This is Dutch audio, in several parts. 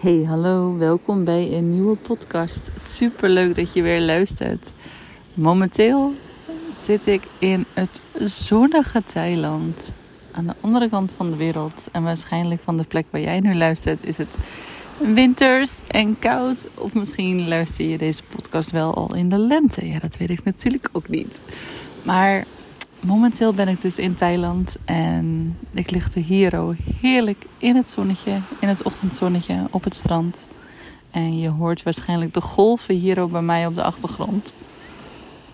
Hey, hallo, welkom bij een nieuwe podcast. Super leuk dat je weer luistert. Momenteel zit ik in het zonnige Thailand. Aan de andere kant van de wereld. En waarschijnlijk van de plek waar jij nu luistert, is het winters en koud. Of misschien luister je deze podcast wel al in de lente. Ja, dat weet ik natuurlijk ook niet. Maar momenteel ben ik dus in Thailand en ik lig er hier heerlijk in het zonnetje, in het ochtendzonnetje op het strand. En je hoort waarschijnlijk de golven hier bij mij op de achtergrond.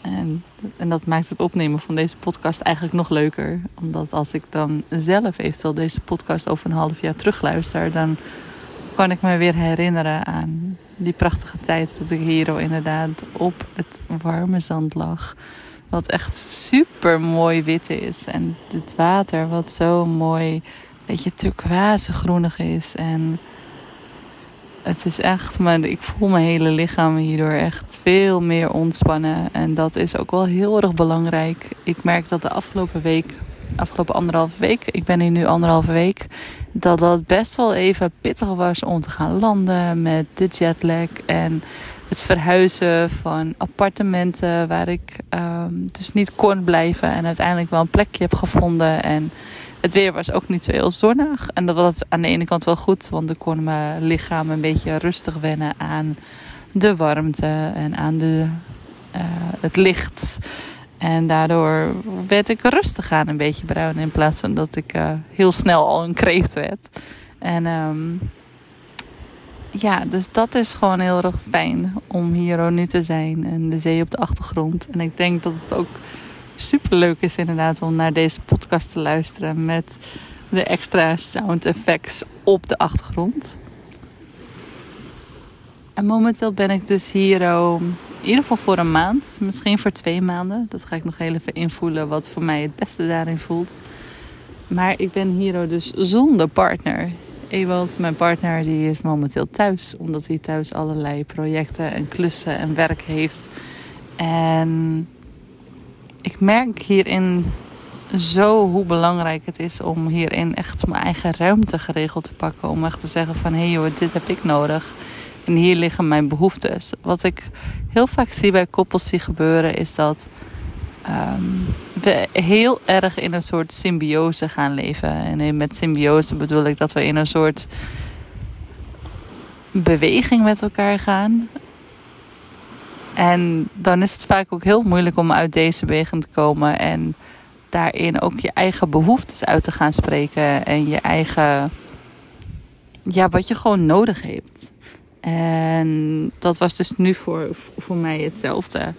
En, en dat maakt het opnemen van deze podcast eigenlijk nog leuker. Omdat als ik dan zelf eventueel deze podcast over een half jaar terugluister, dan kan ik me weer herinneren aan die prachtige tijd dat ik hier inderdaad op het warme zand lag wat echt super mooi wit is. En het water wat zo mooi, beetje turquoise groenig is. En het is echt, maar ik voel mijn hele lichaam hierdoor echt veel meer ontspannen. En dat is ook wel heel erg belangrijk. Ik merk dat de afgelopen week, afgelopen anderhalve week, ik ben hier nu anderhalve week, dat dat best wel even pittig was om te gaan landen met de jetlag. En het verhuizen van appartementen waar ik um, dus niet kon blijven en uiteindelijk wel een plekje heb gevonden. En het weer was ook niet zo heel zonnig. En dat was aan de ene kant wel goed, want dan kon mijn lichaam een beetje rustig wennen aan de warmte en aan de, uh, het licht. En daardoor werd ik rustig aan een beetje bruin in plaats van dat ik uh, heel snel al een kreeft werd. En um, ja, dus dat is gewoon heel erg fijn om hier nu te zijn en de zee op de achtergrond. En ik denk dat het ook super leuk is inderdaad om naar deze podcast te luisteren met de extra sound effects op de achtergrond. En momenteel ben ik dus hier in ieder geval voor een maand, misschien voor twee maanden. Dat ga ik nog heel even invoelen wat voor mij het beste daarin voelt. Maar ik ben hier dus zonder partner. Ewald, mijn partner, die is momenteel thuis. Omdat hij thuis allerlei projecten en klussen en werk heeft. En ik merk hierin zo hoe belangrijk het is om hierin echt mijn eigen ruimte geregeld te pakken. Om echt te zeggen van, hé hey joh, dit heb ik nodig. En hier liggen mijn behoeftes. Wat ik heel vaak zie bij koppels die gebeuren is dat um, we heel erg in een soort symbiose gaan leven. En met symbiose bedoel ik dat we in een soort beweging met elkaar gaan. En dan is het vaak ook heel moeilijk om uit deze beweging te komen en daarin ook je eigen behoeftes uit te gaan spreken en je eigen, ja, wat je gewoon nodig hebt. En dat was dus nu voor, voor mij hetzelfde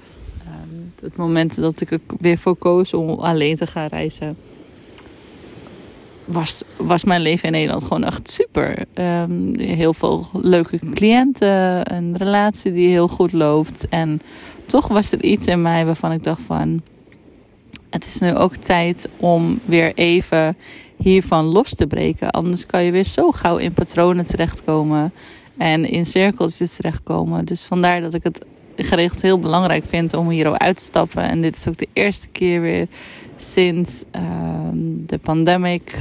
het moment dat ik er weer voor koos om alleen te gaan reizen, was, was mijn leven in Nederland gewoon echt super. Um, heel veel leuke cliënten, een relatie die heel goed loopt. En toch was er iets in mij waarvan ik dacht van... Het is nu ook tijd om weer even hiervan los te breken. Anders kan je weer zo gauw in patronen terechtkomen. En in cirkeltjes terechtkomen. Dus vandaar dat ik het geregeld heel belangrijk vind om hier uit te stappen. En dit is ook de eerste keer weer sinds uh, de pandemic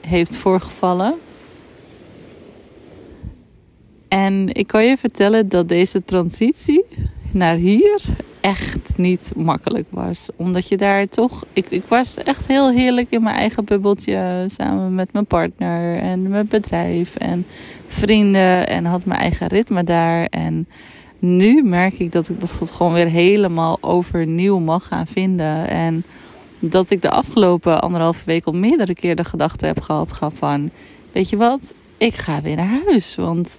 heeft voorgevallen. En ik kan je vertellen dat deze transitie naar hier echt niet makkelijk was. Omdat je daar toch. Ik, ik was echt heel heerlijk in mijn eigen bubbeltje. Samen met mijn partner en mijn bedrijf en vrienden. En had mijn eigen ritme daar. En nu merk ik dat ik dat gewoon weer helemaal overnieuw mag gaan vinden. En dat ik de afgelopen anderhalve week al meerdere keer de gedachte heb gehad van... Weet je wat, ik ga weer naar huis. Want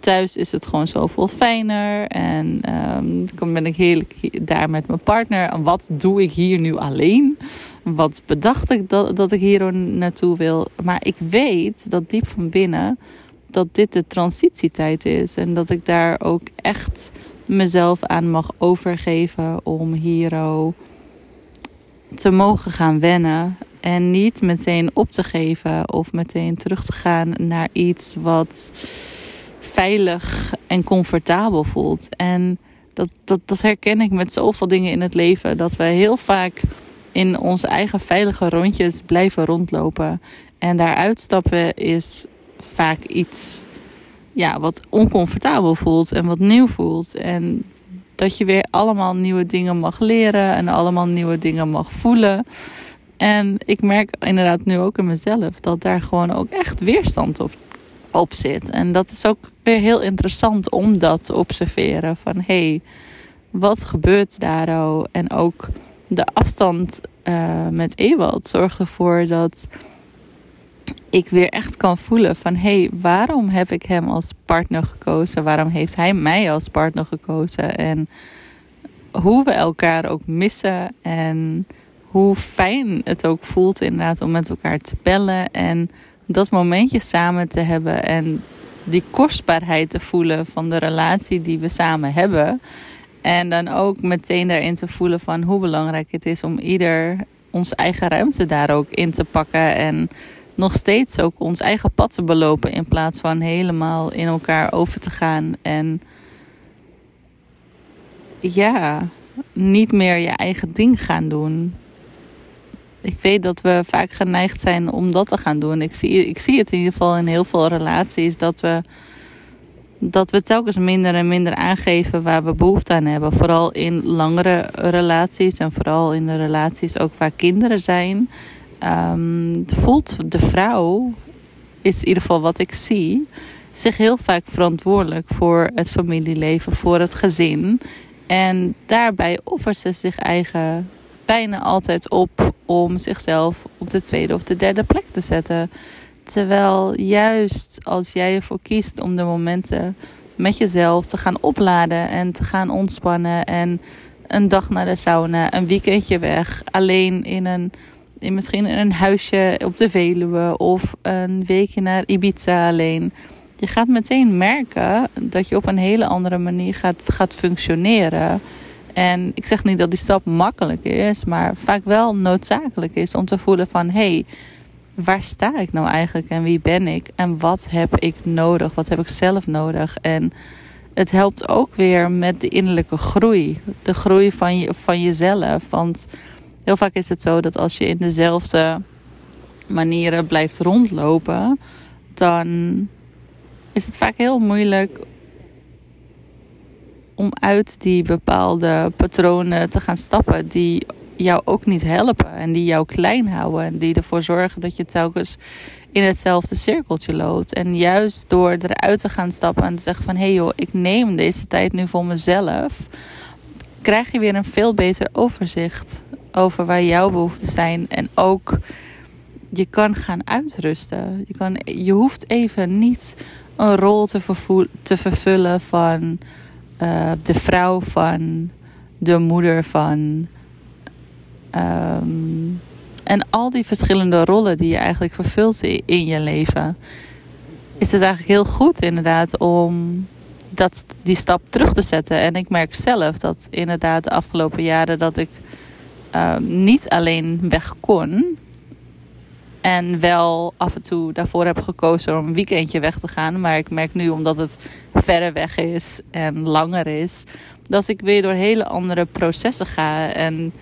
thuis is het gewoon zoveel fijner. En um, dan ben ik heerlijk daar met mijn partner. En wat doe ik hier nu alleen? Wat bedacht ik dat, dat ik hier naartoe wil? Maar ik weet dat diep van binnen dat dit de transitietijd is. En dat ik daar ook echt mezelf aan mag overgeven om hier te mogen gaan wennen. En niet meteen op te geven of meteen terug te gaan naar iets wat veilig en comfortabel voelt. En dat, dat, dat herken ik met zoveel dingen in het leven. Dat we heel vaak in onze eigen veilige rondjes blijven rondlopen. En daaruit stappen is vaak iets ja, wat oncomfortabel voelt en wat nieuw voelt. En dat je weer allemaal nieuwe dingen mag leren en allemaal nieuwe dingen mag voelen. En ik merk inderdaad nu ook in mezelf dat daar gewoon ook echt weerstand op, op zit. En dat is ook weer heel interessant om dat te observeren. Van hé, hey, wat gebeurt daar? Oh? En ook de afstand uh, met Ewald zorgt ervoor dat ik weer echt kan voelen van hé, hey, waarom heb ik hem als partner gekozen? Waarom heeft hij mij als partner gekozen? En hoe we elkaar ook missen en hoe fijn het ook voelt inderdaad om met elkaar te bellen en dat momentje samen te hebben en die kostbaarheid te voelen van de relatie die we samen hebben. En dan ook meteen daarin te voelen van hoe belangrijk het is om ieder onze eigen ruimte daar ook in te pakken. En nog steeds ook ons eigen pad te belopen. In plaats van helemaal in elkaar over te gaan. En ja, niet meer je eigen ding gaan doen. Ik weet dat we vaak geneigd zijn om dat te gaan doen. Ik zie, ik zie het in ieder geval in heel veel relaties dat we dat we telkens minder en minder aangeven waar we behoefte aan hebben. Vooral in langere relaties en vooral in de relaties ook waar kinderen zijn. Um, voelt de vrouw, is in ieder geval wat ik zie, zich heel vaak verantwoordelijk voor het familieleven, voor het gezin. En daarbij offert ze zich eigen bijna altijd op om zichzelf op de tweede of de derde plek te zetten. Terwijl juist als jij ervoor kiest om de momenten met jezelf te gaan opladen en te gaan ontspannen en een dag naar de sauna, een weekendje weg, alleen in een in misschien in een huisje op de Veluwe of een weekje naar Ibiza alleen. Je gaat meteen merken dat je op een hele andere manier gaat, gaat functioneren. En ik zeg niet dat die stap makkelijk is, maar vaak wel noodzakelijk is om te voelen van hey, waar sta ik nou eigenlijk en wie ben ik en wat heb ik nodig, wat heb ik zelf nodig. En het helpt ook weer met de innerlijke groei, de groei van, je, van jezelf. Want heel vaak is het zo dat als je in dezelfde manieren blijft rondlopen, dan is het vaak heel moeilijk om uit die bepaalde patronen te gaan stappen die jou ook niet helpen en die jou klein houden en die ervoor zorgen dat je telkens in hetzelfde cirkeltje loopt. En juist door eruit te gaan stappen en te zeggen van hé hey joh, ik neem deze tijd nu voor mezelf, krijg je weer een veel beter overzicht over waar jouw behoeften zijn en ook je kan gaan uitrusten. Je, kan, je hoeft even niet een rol te, te vervullen van uh, de vrouw van, de moeder van, Ehm, en al die verschillende rollen die je eigenlijk vervult in je leven. Is het eigenlijk heel goed inderdaad om dat, die stap terug te zetten. En ik merk zelf dat inderdaad de afgelopen jaren dat ik ehm, niet alleen weg kon. En wel af en toe daarvoor heb gekozen om een weekendje weg te gaan. Maar ik merk nu, omdat het verder weg is en langer is, dat ik weer door hele andere processen ga. En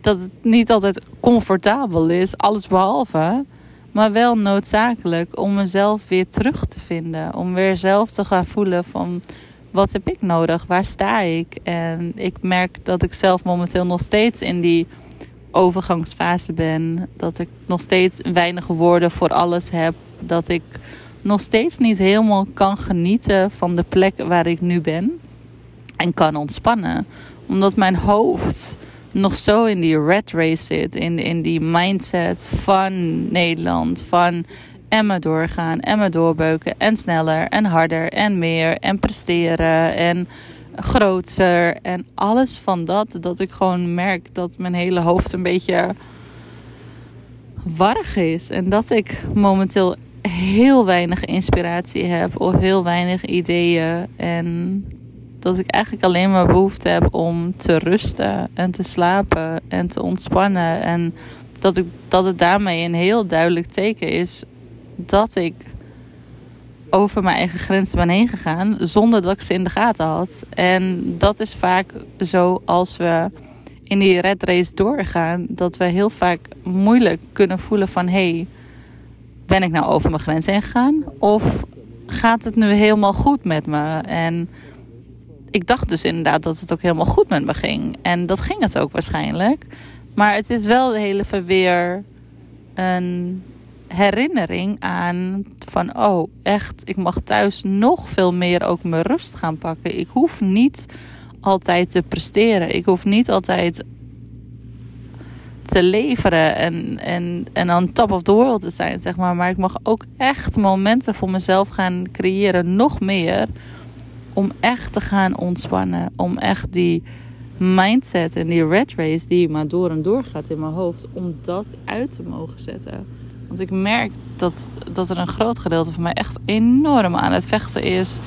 dat het niet altijd comfortabel is, alles behalve. Maar wel noodzakelijk om mezelf weer terug te vinden. Om weer zelf te gaan voelen van wat heb ik nodig? Waar sta ik? En ik merk dat ik zelf momenteel nog steeds in die overgangsfase ben. Dat ik nog steeds weinig woorden voor alles heb. Dat ik nog steeds niet helemaal kan genieten van de plek waar ik nu ben. En kan ontspannen. Omdat mijn hoofd nog zo in die red race zit. In, in die mindset van Nederland. Van en doorgaan en doorbeuken. En sneller en harder en meer. En presteren en groter. En alles van dat. Dat ik gewoon merk dat mijn hele hoofd een beetje warrig is. En dat ik momenteel heel weinig inspiratie heb of heel weinig ideeën. En dat ik eigenlijk alleen maar behoefte heb om te rusten en te slapen en te ontspannen. En dat, ik, dat het daarmee een heel duidelijk teken is dat ik over mijn eigen grenzen ben heen gegaan zonder dat ik ze in de gaten had. En dat is vaak zo als we in die red race doorgaan, dat we heel vaak moeilijk kunnen voelen van hey, ben ik nou over mijn grens heen gegaan? Of gaat het nu helemaal goed met me? En ik dacht dus inderdaad dat het ook helemaal goed met me ging. En dat ging het ook waarschijnlijk. Maar het is wel de hele weer een herinnering aan van oh echt, ik mag thuis nog veel meer ook mijn rust gaan pakken. Ik hoef niet altijd te presteren. Ik hoef niet altijd te leveren en, en, en on top of the world te zijn, zeg maar. Maar ik mag ook echt momenten voor mezelf gaan creëren, nog meer. Om echt te gaan ontspannen. Om echt die mindset en die red race die maar door en door gaat in mijn hoofd. Om dat uit te mogen zetten. Want ik merk dat, dat er een groot gedeelte van mij echt enorm aan het vechten is.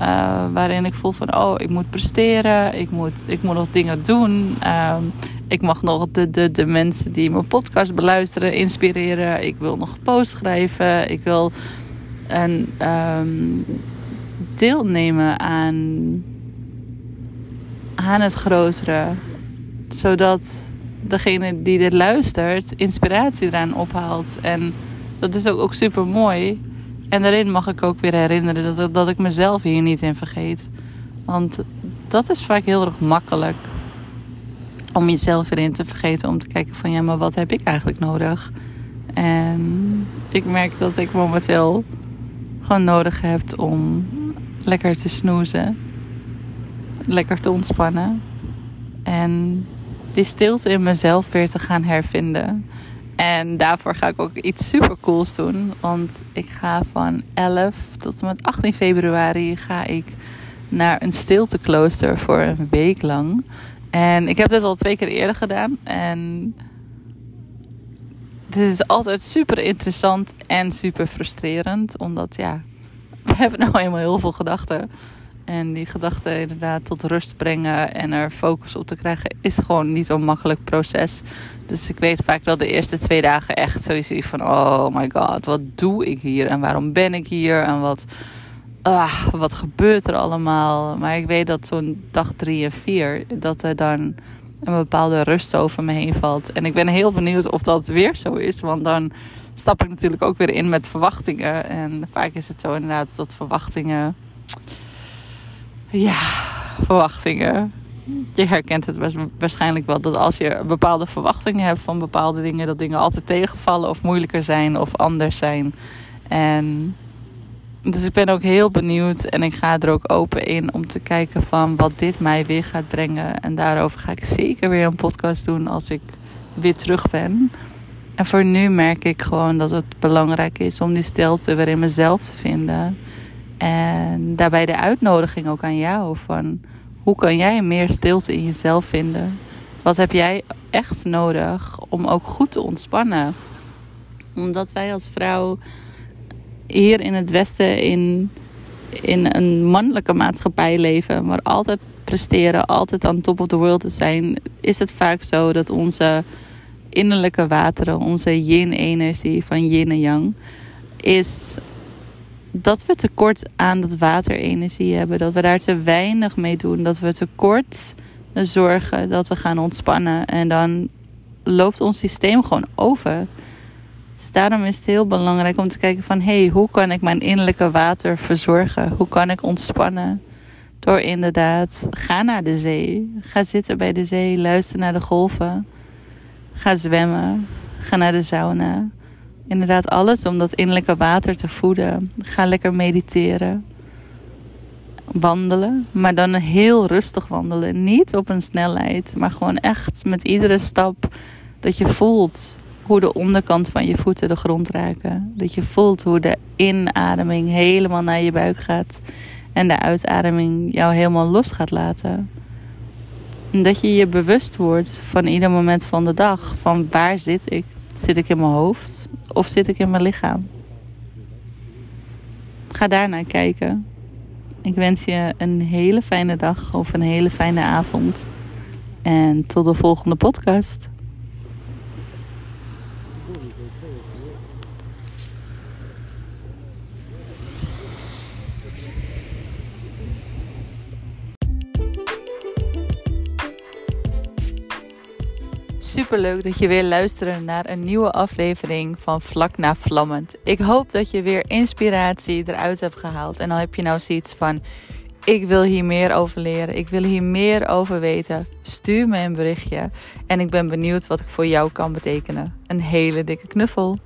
Uh, waarin ik voel van, oh, ik moet presteren. Ik moet, ik moet nog dingen doen. Uh, ik mag nog de, de, de mensen die mijn podcast beluisteren inspireren. Ik wil nog post schrijven. Ik wil een, um, deelnemen aan, aan het grotere. Zodat degene die dit luistert inspiratie eraan ophaalt. En dat is ook, ook super mooi. En daarin mag ik ook weer herinneren dat, dat ik mezelf hier niet in vergeet. Want dat is vaak heel erg makkelijk om jezelf erin te vergeten. Om te kijken van ja, maar wat heb ik eigenlijk nodig? En ik merk dat ik momenteel gewoon nodig heb om lekker te snoezen. Lekker te ontspannen. En die stilte in mezelf weer te gaan hervinden. En daarvoor ga ik ook iets super cools doen. Want ik ga van 11 tot en met 18 februari ga ik naar een stilteklooster voor een week lang. En ik heb dit al twee keer eerder gedaan. En dit is altijd super interessant en super frustrerend. Omdat ja, we hebben nou eenmaal heel veel gedachten. En die gedachten inderdaad tot rust brengen en er focus op te krijgen, is gewoon niet een makkelijk proces. Dus ik weet vaak dat de eerste twee dagen echt sowieso van: oh my god, wat doe ik hier en waarom ben ik hier en wat, ah, wat gebeurt er allemaal. Maar ik weet dat zo'n dag drie en vier, dat er dan een bepaalde rust over me heen valt. En ik ben heel benieuwd of dat weer zo is, want dan stap ik natuurlijk ook weer in met verwachtingen. En vaak is het zo inderdaad dat verwachtingen ja, verwachtingen. Je herkent het waarschijnlijk wel dat als je bepaalde verwachtingen hebt van bepaalde dingen, dat dingen altijd tegenvallen of moeilijker zijn of anders zijn. En dus ik ben ook heel benieuwd en ik ga er ook open in om te kijken van wat dit mij weer gaat brengen. En daarover ga ik zeker weer een podcast doen als ik weer terug ben. En voor nu merk ik gewoon dat het belangrijk is om die stilte weer in mezelf te vinden. En daarbij de uitnodiging ook aan jou van hoe kan jij meer stilte in jezelf vinden? Wat heb jij echt nodig om ook goed te ontspannen? Omdat wij als vrouw hier in het Westen in, in een mannelijke maatschappij leven, maar altijd presteren, altijd aan top of the world te zijn, is het vaak zo dat onze innerlijke wateren, onze yin-energie van yin en yang, is dat we tekort aan dat waterenergie hebben. Dat we daar te weinig mee doen. Dat we tekort zorgen dat we gaan ontspannen. En dan loopt ons systeem gewoon over. Dus daarom is het heel belangrijk om te kijken van... hé, hey, hoe kan ik mijn innerlijke water verzorgen? Hoe kan ik ontspannen? Door inderdaad, ga naar de zee. Ga zitten bij de zee, luister naar de golven. Ga zwemmen. Ga naar de sauna inderdaad alles om dat innerlijke water te voeden. Ga lekker mediteren. Wandelen, maar dan heel rustig wandelen. Niet op een snelheid, maar gewoon echt met iedere stap dat je voelt hoe de onderkant van je voeten de grond raken. Dat je voelt hoe de inademing helemaal naar je buik gaat en de uitademing jou helemaal los gaat laten. En dat je je bewust wordt van ieder moment van de dag. Van waar zit ik? Zit ik in mijn hoofd? of zit ik in mijn lichaam? ga daarnaar kijken. Ik wens je een hele fijne dag of een hele fijne avond. En tot de volgende podcast. Super leuk dat je weer luistert naar een nieuwe aflevering van Vlak na Vlammend. Ik hoop dat je weer inspiratie eruit hebt gehaald. En dan heb je nou zoiets van: ik wil hier meer over leren, ik wil hier meer over weten. Stuur me een berichtje en ik ben benieuwd wat ik voor jou kan betekenen. Een hele dikke knuffel.